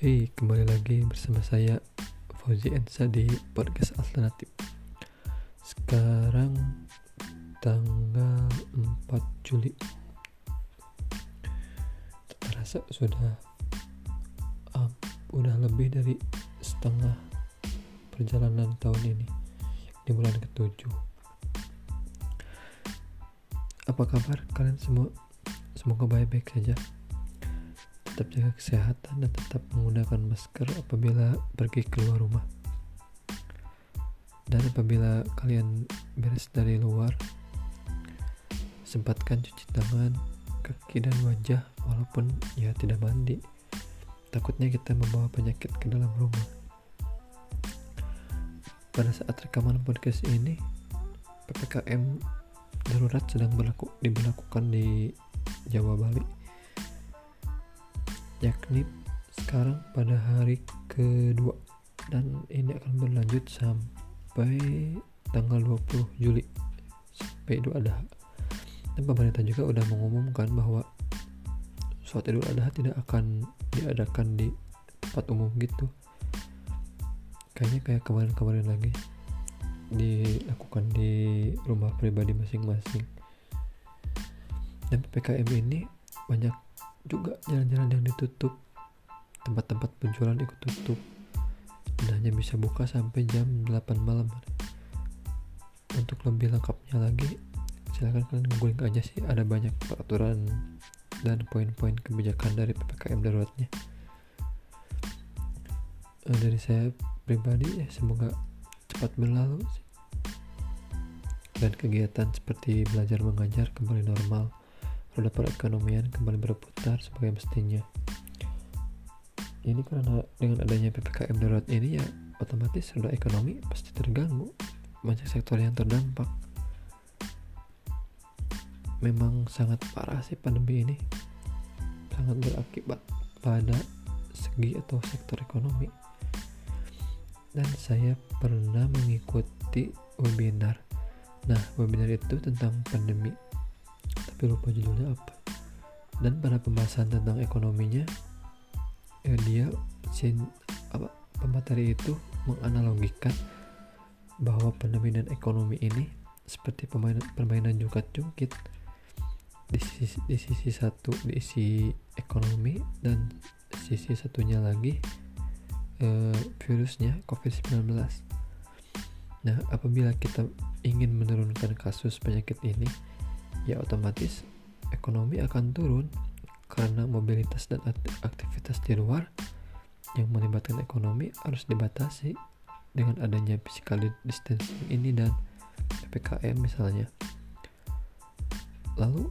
Hey, kembali lagi bersama saya Fauzi Ensa di podcast alternatif. Sekarang tanggal 4 Juli. Terasa sudah um, udah lebih dari setengah perjalanan tahun ini di bulan ketujuh. Apa kabar kalian semua? Semoga baik-baik saja tetap jaga kesehatan dan tetap menggunakan masker apabila pergi keluar rumah. Dan apabila kalian beres dari luar, sempatkan cuci tangan, kaki dan wajah walaupun ya tidak mandi. Takutnya kita membawa penyakit ke dalam rumah. Pada saat rekaman podcast ini, PPKM darurat sedang berlaku diberlakukan di Jawa Bali yakni sekarang pada hari kedua. Dan ini akan berlanjut sampai tanggal 20 Juli. Sampai Idul Adha. Dan pemerintah juga sudah mengumumkan bahwa sholat Idul Adha tidak akan diadakan di tempat umum gitu. Kayaknya kayak kemarin-kemarin lagi dilakukan di rumah pribadi masing-masing. Dan PPKM ini banyak juga jalan-jalan yang ditutup. Tempat-tempat penjualan ikut tutup. Dan hanya bisa buka sampai jam 8 malam. Untuk lebih lengkapnya lagi silahkan kalian googling aja sih. Ada banyak peraturan dan poin-poin kebijakan dari PPKM daruratnya. Eh, dari saya pribadi ya semoga cepat berlalu dan kegiatan seperti belajar mengajar kembali normal roda perekonomian kembali berputar sebagai mestinya. Ini karena dengan adanya PPKM darurat ini ya otomatis roda ekonomi pasti terganggu. Banyak sektor yang terdampak. Memang sangat parah sih pandemi ini. Sangat berakibat pada segi atau sektor ekonomi. Dan saya pernah mengikuti webinar. Nah, webinar itu tentang pandemi tapi lupa judulnya apa. Dan pada pembahasan tentang ekonominya ya dia sin apa pemateri itu menganalogikan bahwa pandemi dan ekonomi ini seperti permainan permainan juga jungkit di sisi, di sisi satu diisi ekonomi dan sisi satunya lagi eh, virusnya COVID-19 nah apabila kita ingin menurunkan kasus penyakit ini ya otomatis ekonomi akan turun karena mobilitas dan aktivitas di luar yang melibatkan ekonomi harus dibatasi dengan adanya physical distancing ini dan PPKM misalnya. Lalu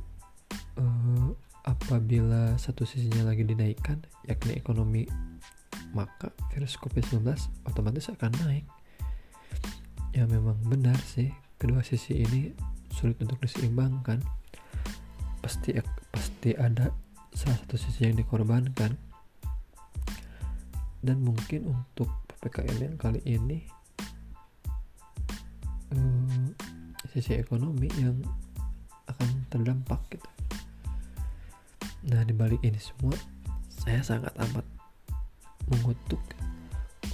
eh, apabila satu sisinya lagi dinaikkan yakni ekonomi maka virus COVID-19 otomatis akan naik. Ya memang benar sih kedua sisi ini sulit untuk diseimbangkan. Pasti pasti ada salah satu sisi yang dikorbankan. Dan mungkin untuk ppkm yang kali ini um, sisi ekonomi yang akan terdampak gitu. Nah dibalik ini semua saya sangat amat mengutuk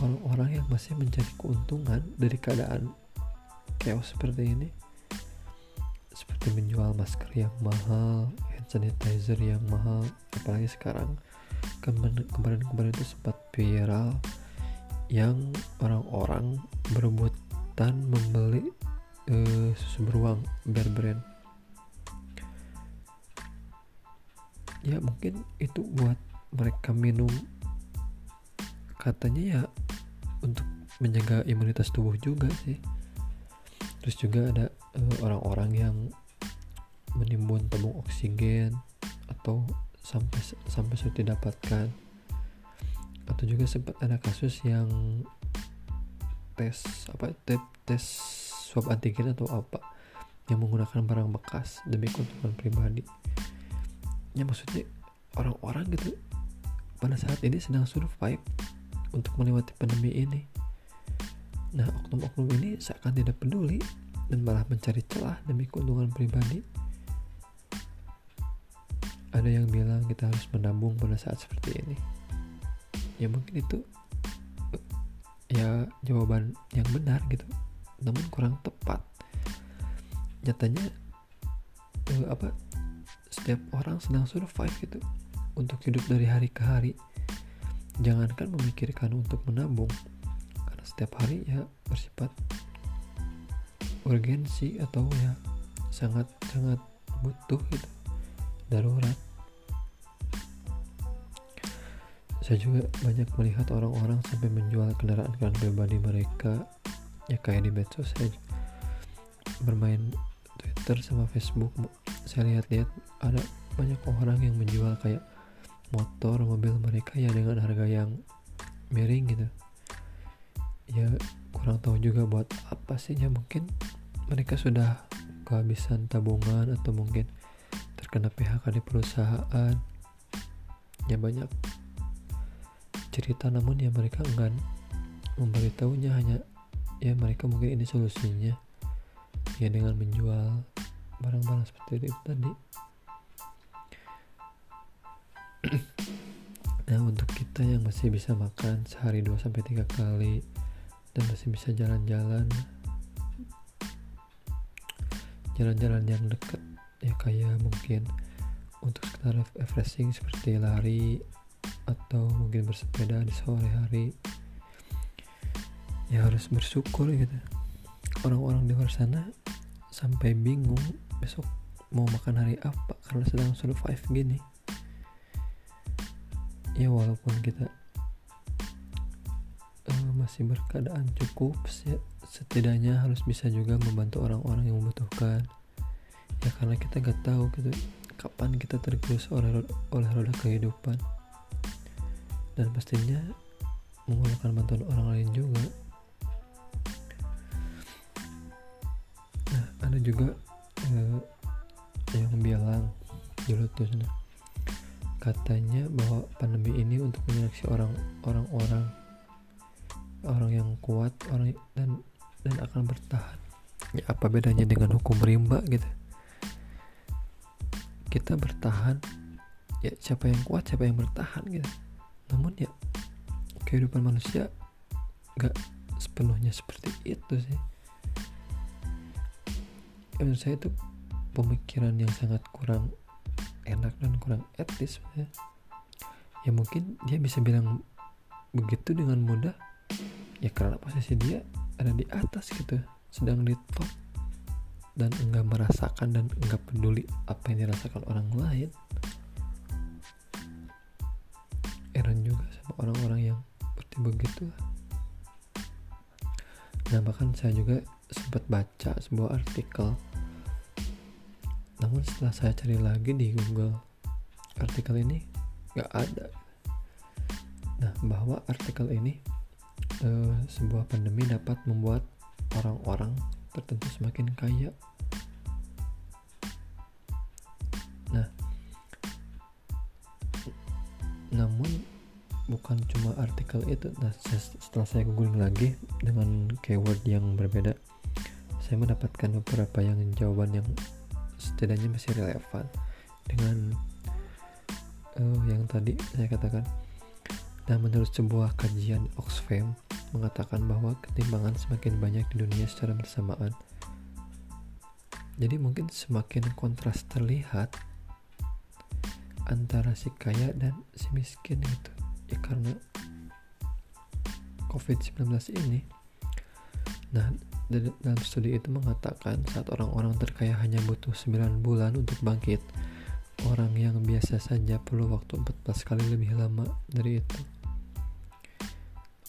orang-orang yang masih mencari keuntungan dari keadaan chaos seperti ini seperti menjual masker yang mahal hand sanitizer yang mahal apalagi sekarang kemarin-kemarin itu sempat viral yang orang-orang berebutan membeli uh, susu beruang bear brand. Ya mungkin itu buat mereka minum. Katanya ya untuk menjaga imunitas tubuh juga sih. Terus juga ada uh, orang-orang yang menimbun tabung oksigen atau sampai sampai sulit didapatkan. Atau juga sempat ada kasus yang tes apa tes, tes swab antigen atau apa yang menggunakan barang bekas demi keuntungan pribadi. Ya maksudnya orang-orang gitu pada saat ini sedang survive untuk melewati pandemi ini. Nah, oknum-oknum ini seakan tidak peduli dan malah mencari celah demi keuntungan pribadi. Ada yang bilang kita harus menabung pada saat seperti ini. ya mungkin itu ya jawaban yang benar gitu namun kurang tepat nyatanya eh, apa setiap orang sedang survive gitu untuk hidup dari hari ke hari jangankan memikirkan untuk menabung karena setiap hari ya bersifat urgensi atau ya sangat sangat butuh gitu. Darurat. Saya juga banyak melihat orang-orang sampai menjual kendaraan-kendaraan pribadi mereka ya kayak di medsos. Saya bermain Twitter sama Facebook saya lihat-lihat ada banyak orang yang menjual kayak motor mobil mereka ya dengan harga yang miring gitu. Ya kurang tahu juga buat apa sih ya mungkin mereka sudah kehabisan tabungan atau mungkin terkena PHK di perusahaan. Ya banyak cerita namun ya mereka enggak memberitahunya hanya ya mereka mungkin ini solusinya. Ya dengan menjual barang-barang seperti itu tadi. Nah untuk kita yang masih bisa makan sehari 2 sampai tiga kali dan masih bisa jalan-jalan jalan-jalan yang dekat ya kayak mungkin untuk sekedar refreshing seperti lari atau mungkin bersepeda di sore hari. Ya harus bersyukur gitu. Orang-orang di luar sana sampai bingung besok mau makan hari apa karena sedang survive gini. Ya walaupun kita masih berkeadaan cukup ya, setidaknya harus bisa juga membantu orang-orang yang membutuhkan. Ya karena kita gak tahu gitu kapan kita tergerus oleh oleh roda kehidupan. Dan pastinya menggunakan bantuan orang lain juga. Nah ada juga eh, yang bilang dulu tuh katanya bahwa pandemi ini untuk menyeleksi orang orang-orang orang yang kuat orang dan dan akan bertahan. Ya apa bedanya dengan hukum rimba gitu? Kita bertahan ya siapa yang kuat siapa yang bertahan gitu. Namun ya kehidupan manusia gak sepenuhnya seperti itu sih. Ya, menurut saya itu pemikiran yang sangat kurang enak dan kurang etis ya. ya mungkin dia bisa bilang begitu dengan mudah ya karena posisi dia ada di atas gitu sedang di top. Dan enggak merasakan dan enggak peduli apa yang dirasakan orang lain. Heran juga sama orang-orang yang seperti begitu nah bahkan saya juga sempat baca sebuah artikel. Namun setelah saya cari lagi di Google artikel ini nggak ada. Nah bahwa artikel ini uh, sebuah pandemi dapat membuat orang-orang tertentu semakin kaya. Nah namun bukan cuma artikel itu. Nah setelah saya googling lagi dengan keyword yang berbeda saya mendapatkan beberapa yang jawaban yang setidaknya masih relevan dengan uh, yang tadi saya katakan. Nah menurut sebuah kajian Oxfam mengatakan bahwa ketimpangan semakin banyak di dunia secara bersamaan. Jadi mungkin semakin kontras terlihat antara si kaya dan si miskin gitu. Ya karena COVID-19 ini nah dalam studi itu mengatakan saat orang-orang terkaya hanya butuh 9 bulan untuk bangkit orang yang biasa saja perlu waktu 14 kali lebih lama dari itu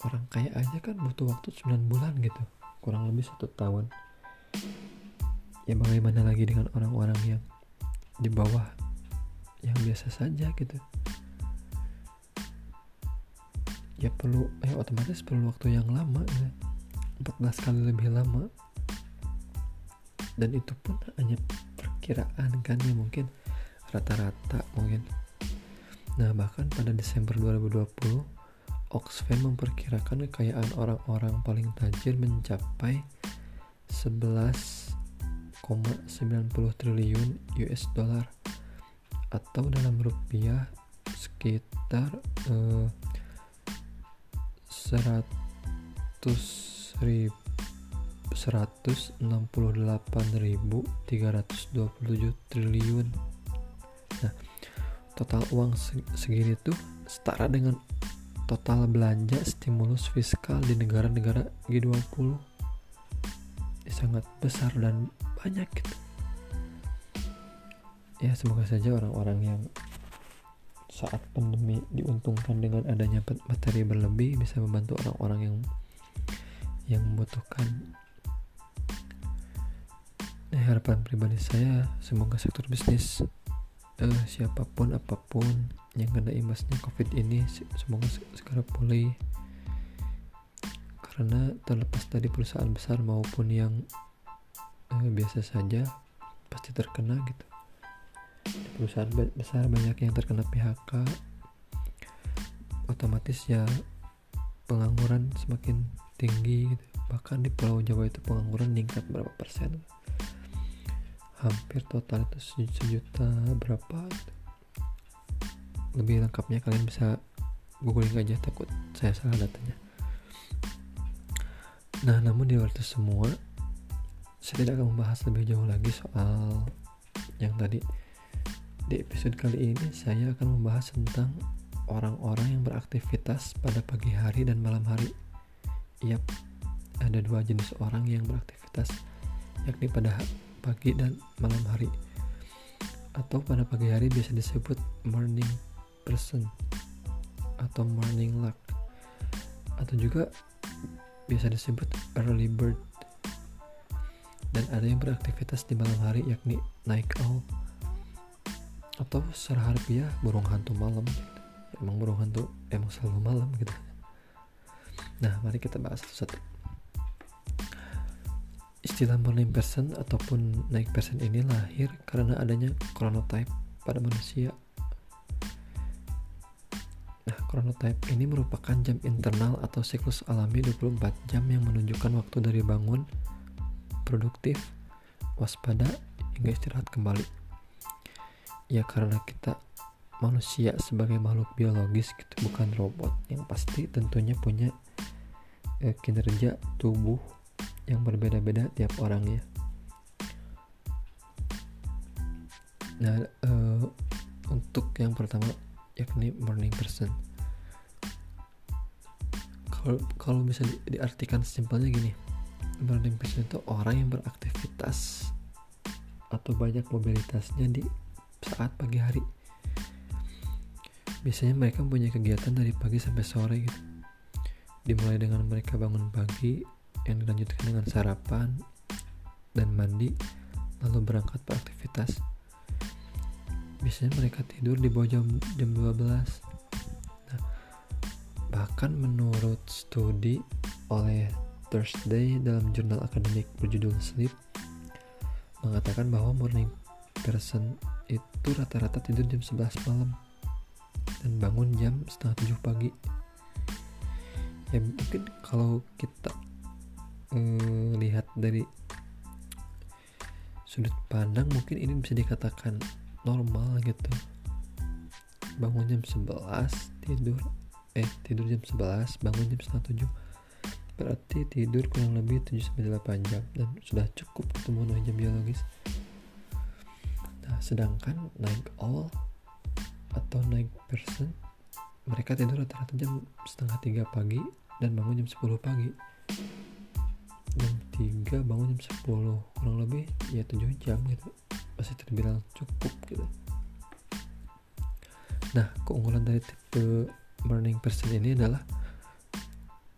orang kaya aja kan butuh waktu 9 bulan gitu. Kurang lebih satu tahun. Ya bagaimana lagi dengan orang-orang yang di bawah yang biasa saja gitu? Ya perlu ya otomatis perlu waktu yang lama ya. 14 kali lebih lama. Dan itu pun hanya perkiraan kan ya mungkin. Rata-rata mungkin. Nah bahkan pada Desember 2020 Oxfam memperkirakan kekayaan orang-orang paling tajir mencapai 11,90 triliun US dollar atau dalam rupiah sekitar eh, ribu 168.327 triliun. Nah total uang segini tuh setara dengan total belanja stimulus fiskal di negara-negara G20 ya, sangat besar dan banyak gitu. Ya semoga saja orang-orang yang saat pandemi diuntungkan dengan adanya materi berlebih bisa membantu orang-orang yang yang membutuhkan. Eh, harapan pribadi saya semoga sektor bisnis eh, siapa pun apa pun yang kena imbasnya covid ini semoga segera pulih. Karena terlepas dari perusahaan besar maupun yang eh, biasa saja pasti terkena gitu. Di perusahaan besar banyak yang terkena PHK otomatis ya pengangguran semakin tinggi gitu. bahkan di Pulau Jawa itu pengangguran meningkat berapa persen hampir total itu sejuta berapa? Lebih lengkapnya kalian bisa googling aja takut saya salah datanya. Nah namun di luar itu semua saya tidak akan membahas lebih jauh lagi soal yang tadi. Di episode kali ini saya akan membahas tentang orang-orang yang beraktivitas pada pagi hari dan malam hari. Yap, ada dua jenis orang yang beraktivitas yakni pada pagi dan malam hari. Atau pada pagi hari biasa disebut morning person atau morning luck. Atau juga biasa disebut early bird. Dan ada yang beraktivitas di malam hari yakni night owl atau secara harfiah burung hantu malam. Emang burung hantu emang selalu malam gitu. Nah mari kita bahas satu-satu Istilah morning person ataupun night person ini lahir karena adanya chronotype pada manusia. Nah, chronotype ini merupakan jam internal atau siklus alami 24 jam yang menunjukkan waktu dari bangun, produktif, waspada, hingga istirahat kembali. Ya karena kita manusia sebagai makhluk biologis gitu bukan robot yang pasti tentunya punya eh, kinerja tubuh yang berbeda-beda tiap orangnya. Nah, uh, untuk yang pertama yakni morning person. Kalau kalau bisa di, diartikan simpelnya gini, morning person itu orang yang beraktivitas atau banyak mobilitasnya di saat pagi hari. Biasanya mereka punya kegiatan dari pagi sampai sore gitu. Dimulai dengan mereka bangun pagi, yang dilanjutkan dengan sarapan dan mandi lalu berangkat beraktivitas biasanya mereka tidur di bawah jam, jam 12 nah, bahkan menurut studi oleh Thursday dalam jurnal akademik berjudul Sleep mengatakan bahwa morning person itu rata-rata tidur jam 11 malam dan bangun jam setengah tujuh pagi. Ya mungkin kalau kita lihat dari sudut pandang mungkin ini bisa dikatakan normal gitu. Bangun jam 11 tidur eh tidur jam 11 bangun jam setengah 7 berarti tidur kurang lebih 7-8 jam dan sudah cukup ketemu dengan jam biologis. Nah sedangkan night owl atau night person mereka tidur rata-rata jam setengah tiga pagi dan bangun jam 10 pagi 3 bangun jam 10 kurang lebih ya 7 jam gitu. Masih terbilang cukup gitu. Nah keunggulan dari tipe morning person ini adalah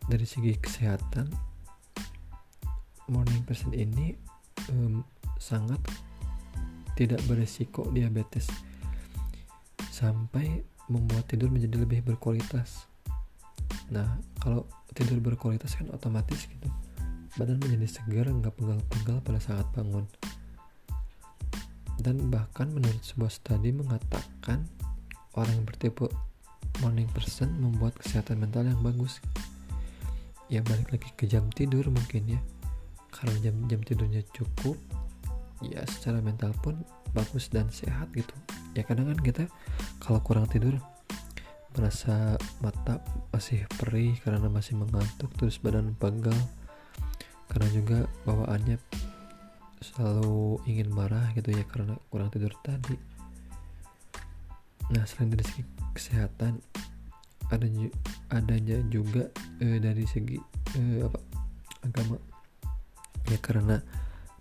dari segi kesehatan morning person ini um, sangat tidak beresiko diabetes sampai membuat tidur menjadi lebih berkualitas. Nah kalau tidur berkualitas kan otomatis gitu badan menjadi segar nggak pegal-pegal pada saat bangun. Dan bahkan menurut sebuah studi mengatakan orang yang bertipe morning person membuat kesehatan mental yang bagus. Ya balik lagi ke jam tidur mungkin ya. Kalau jam jam tidurnya cukup ya secara mental pun bagus dan sehat gitu. Ya kadang kan kita kalau kurang tidur merasa mata masih perih karena masih mengantuk terus badan pegal karena juga bawaannya selalu ingin marah gitu ya karena kurang tidur tadi. Nah selain dari segi kesehatan ada adanya juga eh, dari segi eh, apa agama. Ya karena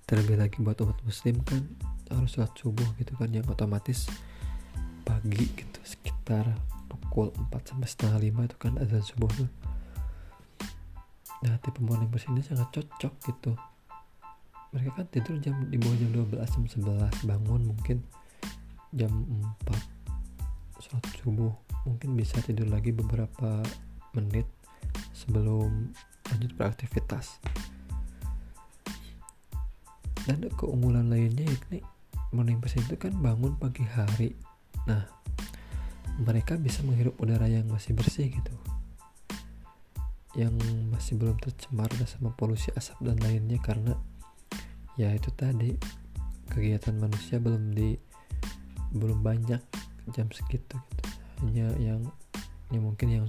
terlebih lagi buat umat muslim kan harus sholat subuh gitu kan yang otomatis pagi gitu sekitar pukul 4 sampai setengah 5 itu kan azan subuh tuh nah tipe morning person ini sangat cocok gitu. Mereka kan tidur jam di bawah jam 12 jam 11 bangun mungkin jam 4 sholat subuh. Mungkin bisa tidur lagi beberapa menit sebelum lanjut beraktivitas. Dan keunggulan lainnya yakni morning person itu kan bangun pagi hari. Nah mereka bisa menghirup udara yang masih bersih gitu yang masih belum tercemar sama polusi asap dan lainnya karena ya itu tadi kegiatan manusia belum di belum banyak jam segitu gitu hanya yang yang mungkin yang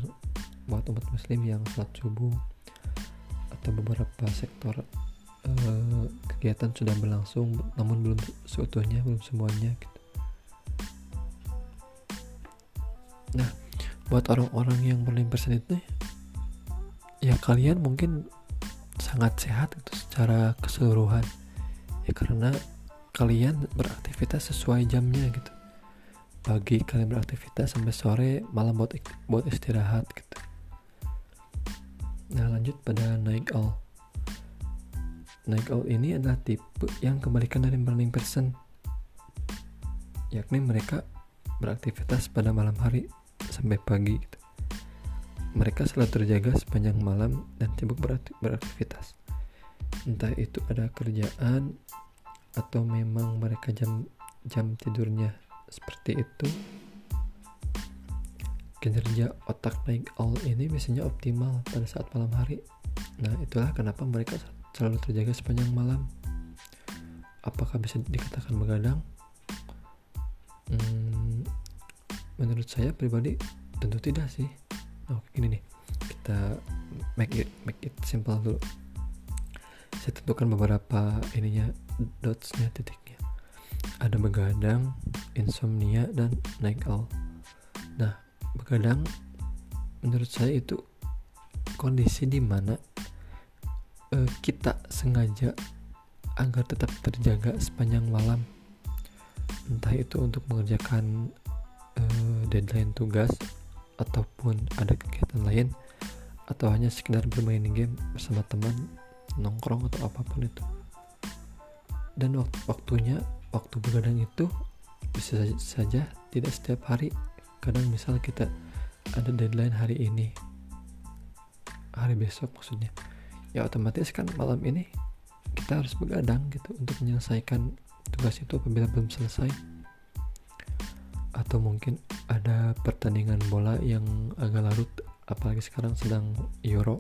buat umat muslim yang sholat subuh atau beberapa sektor uh, kegiatan sudah berlangsung namun belum seutuhnya belum semuanya gitu. Nah, buat orang-orang yang berlimpersen itu ya kalian mungkin sangat sehat itu secara keseluruhan ya karena kalian beraktivitas sesuai jamnya gitu pagi kalian beraktivitas sampai sore malam buat buat istirahat gitu nah lanjut pada naik all Night owl ini adalah tipe yang kebalikan dari morning person, yakni mereka beraktivitas pada malam hari sampai pagi. Gitu. Mereka selalu terjaga sepanjang malam dan sibuk beraktivitas. Entah itu ada kerjaan atau memang mereka jam jam tidurnya seperti itu. Kinerja otak night owl ini biasanya optimal pada saat malam hari. Nah, itulah kenapa mereka selalu terjaga sepanjang malam. Apakah bisa dikatakan begadang? Hmm, menurut saya pribadi tentu tidak sih. Oh, ini nih. Kita make it make it simple dulu. Saya tentukan beberapa ininya dotsnya titiknya. Ada begadang, insomnia dan night owl. Nah, begadang menurut saya itu kondisi di mana uh, kita sengaja agar tetap terjaga sepanjang malam entah itu untuk mengerjakan uh, deadline tugas ataupun ada kegiatan lain atau hanya sekedar bermain game bersama teman nongkrong atau apa pun itu. Dan wakt waktunya waktu begadang itu bisa saja tidak setiap hari. Kadang misal kita ada deadline hari ini hari besok maksudnya ya otomatis kan malam ini kita harus begadang gitu untuk menyelesaikan tugas itu apabila belum selesai atau mungkin ada pertandingan bola yang agak larut apalagi sekarang sedang Euro.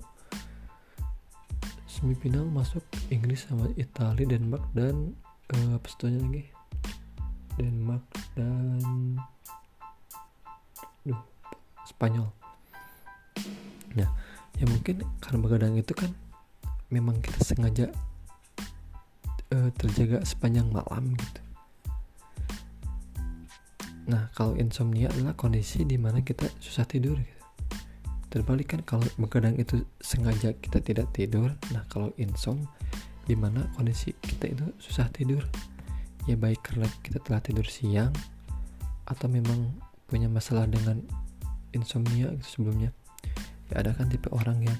Semifinal masuk Inggris sama Italia Denmark dan uh, apa lagi? Denmark dan duh Spanyol. Nah ya mungkin karena begadang itu kan memang kita sengaja uh, terjaga sepanjang malam gitu. Nah, kalau insomnia adalah kondisi di mana kita susah tidur gitu. Terbalik kan kalau begadang itu sengaja kita tidak tidur. Nah, kalau insom di mana kondisi kita itu susah tidur. Ya baik karena kita telah tidur siang atau memang punya masalah dengan insomnia gitu sebelumnya. Ya ada kan tipe orang yang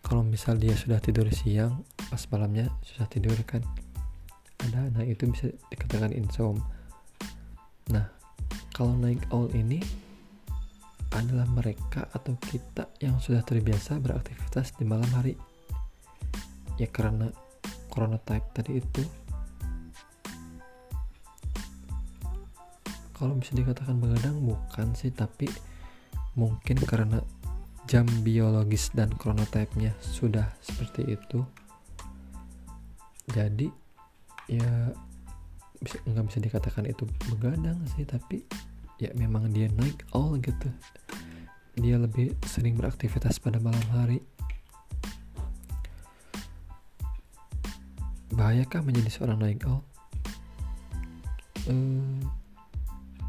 kalau misal dia sudah tidur siang pas malamnya susah tidur kan ada nah itu bisa dikatakan insom nah kalau naik owl ini adalah mereka atau kita yang sudah terbiasa beraktivitas di malam hari. Ya karena corona type tadi itu. Kalau bisa dikatakan begadang bukan sih tapi mungkin karena jam biologis dan chronotype-nya sudah seperti itu. Jadi ya bisa nggak bisa dikatakan itu begadang sih tapi ya memang dia naik all gitu dia lebih sering beraktivitas pada malam hari. Bahayakah menjadi seorang night owl? Eh,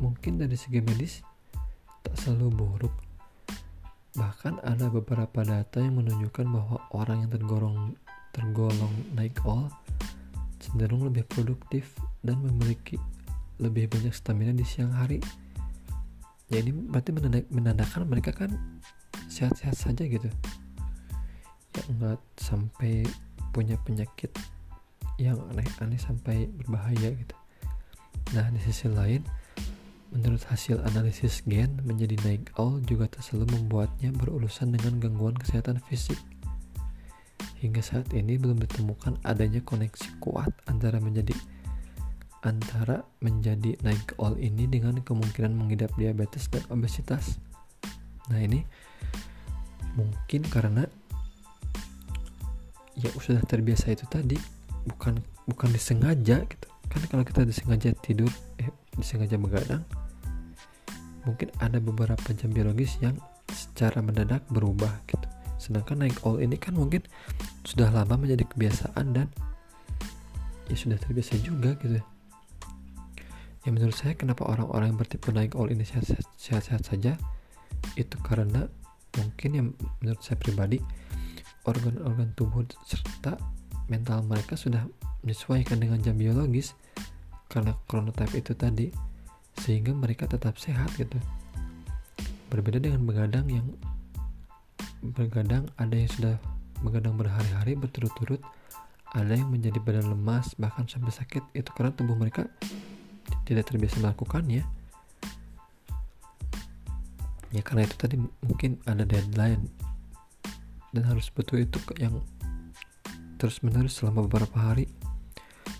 mungkin dari segi medis tak selalu buruk. Bahkan ada beberapa data yang menunjukkan bahwa orang yang tergolong tergolong night owl cenderung lebih produktif dan memiliki lebih banyak stamina di siang hari ya ini berarti menandakan mereka kan sehat-sehat saja gitu. Ya nggak sampai punya penyakit yang aneh-aneh sampai berbahaya gitu. Nah di sisi lain menurut hasil analisis gen menjadi naik owl juga tak selalu membuatnya berurusan dengan gangguan kesehatan fisik. Hingga saat ini belum ditemukan adanya koneksi kuat antara menjadi antara menjadi naik all ini dengan kemungkinan mengidap diabetes dan obesitas. Nah ini mungkin karena ya sudah terbiasa itu tadi bukan bukan disengaja gitu. Kan kalau kita disengaja tidur eh disengaja begadang mungkin ada beberapa jam biologis yang secara mendadak berubah gitu. Sedangkan naik all ini kan mungkin sudah lama menjadi kebiasaan dan ya sudah terbiasa juga gitu ya menurut saya kenapa orang-orang yang bertipe naik all ini sehat-sehat saja? Itu karena mungkin yang menurut saya pribadi organ-organ tubuh serta mental mereka sudah menyesuaikan dengan jam biologis karena chronotype itu tadi sehingga mereka tetap sehat gitu. Berbeda dengan begadang yang begadang ada yang sudah begadang berhari-hari berturut-turut ada yang menjadi badan lemas bahkan sampai sakit itu karena tubuh mereka tidak terbiasa melakukannya. Ya karena itu tadi mungkin ada deadline. Dan harus betul itu yang terus menerus selama beberapa hari.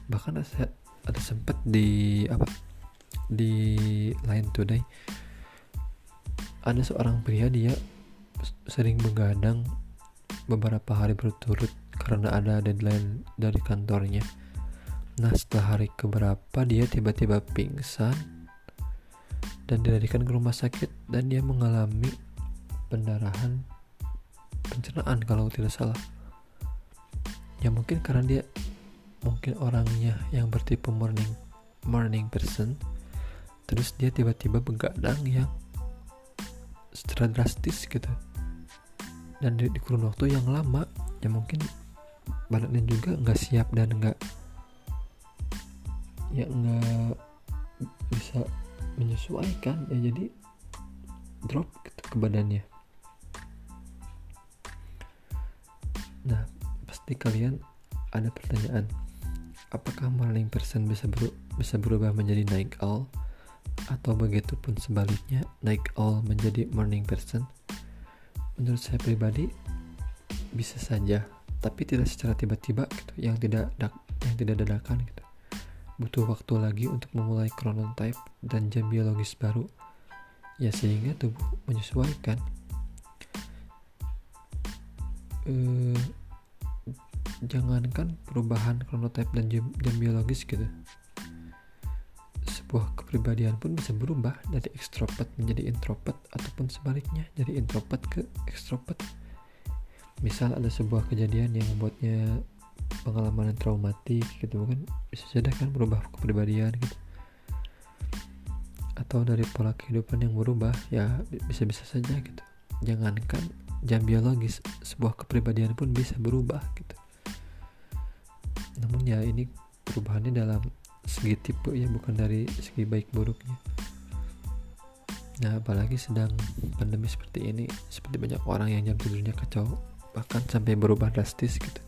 Bahkan ada, ada sempat di apa di Line Today ada seorang pria dia sering begadang beberapa hari berturut karena ada deadline dari kantornya Nah setelah hari keberapa dia tiba-tiba pingsan dan dilarikan ke rumah sakit dan dia mengalami pendarahan pencernaan kalau tidak salah. Ya mungkin karena dia mungkin orangnya yang bertipe morning morning person terus dia tiba-tiba begadang yang secara drastis gitu dan di, di kurun waktu yang lama ya mungkin badannya juga nggak siap dan nggak ya nggak bisa menyesuaikan ya jadi drop gitu ke badannya. Nah pasti kalian ada pertanyaan apakah morning person bisa ber bisa berubah menjadi night owl atau begitu pun sebaliknya night owl menjadi morning person? Menurut saya pribadi bisa saja tapi tidak secara tiba-tiba gitu yang tidak yang tidak dadakan gitu butuh waktu lagi untuk memulai chronotype dan jam biologis baru. Ya sehingga tubuh menyesuaikan. Eh, jangankan perubahan chronotype dan jam, jam biologis gitu. Sebuah kepribadian pun bisa berubah dari extrovert menjadi introvert ataupun sebaliknya dari introvert ke extrovert misal ada sebuah kejadian yang membuatnya pengalaman yang traumatik gitu kan bisa saja kan berubah kepribadian gitu. Atau dari pola kehidupan yang berubah ya bisa-bisa saja gitu. Jangankan jam biologis sebuah kepribadian pun bisa berubah gitu. Namun ya ini perubahannya dalam segi tipe ya bukan dari segi baik buruknya. Nah apalagi sedang pandemi seperti ini seperti banyak orang yang jam tidurnya kacau bahkan sampai berubah drastis gitu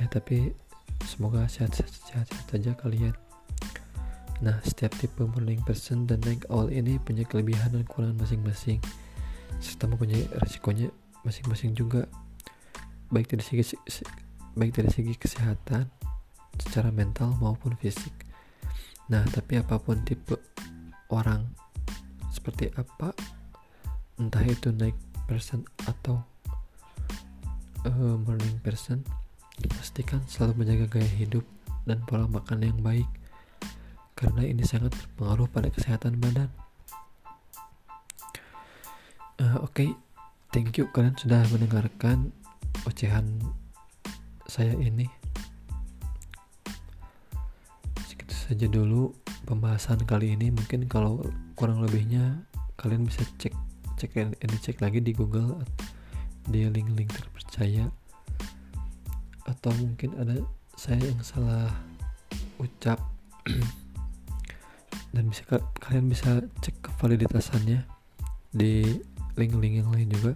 ya tapi semoga sehat-sehat saja kalian. Nah setiap tipe morning person dan night owl ini punya kelebihan dan kekurangan masing-masing. Serta mempunyai resikonya masing-masing juga. Baik dari segi baik dari segi kesehatan secara mental maupun fisik. Nah tapi apa pun tipe orang seperti apa entah itu night person atau uh, morning person Pastikan selalu menjaga gaya hidup dan pola makan yang baik, karena ini sangat berpengaruh pada kesehatan badan. uh, oke okay. thank you kalian sudah mendengarkan ocehan saya ini segitu saja dulu pembahasan kali ini mungkin kalau kurang lebihnya kalian bisa cek cek ini cek lagi di Google di link-link terpercaya atau mungkin ada saya yang salah ucap. Dan bisa kalian bisa cek kevaliditasannya di link-link yang lain juga.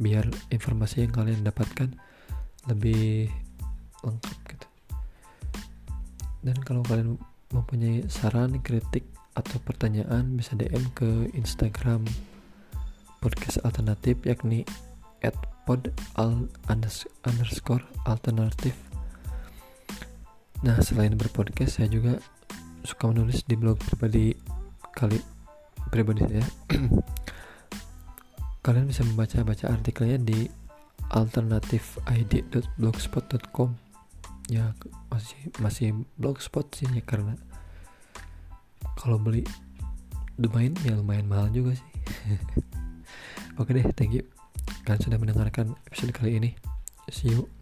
Biar informasi yang kalian dapatkan lebih lengkap gitu. Dan kalau kalian mempunyai saran kritik atau pertanyaan bisa DM ke Instagram podcast alternatif yakni at pod al underscore alternatif. Nah selain berpodcast saya juga suka menulis di blog pribadi kali pribadi saya. Kalian bisa membaca baca artikelnya di alternatifid.blogspot.com ya masih masih blogspot sih ya karena kalau beli lumayan ya lumayan mahal juga sih. Oke deh thank you kalian sudah mendengarkan episode kali ini. See you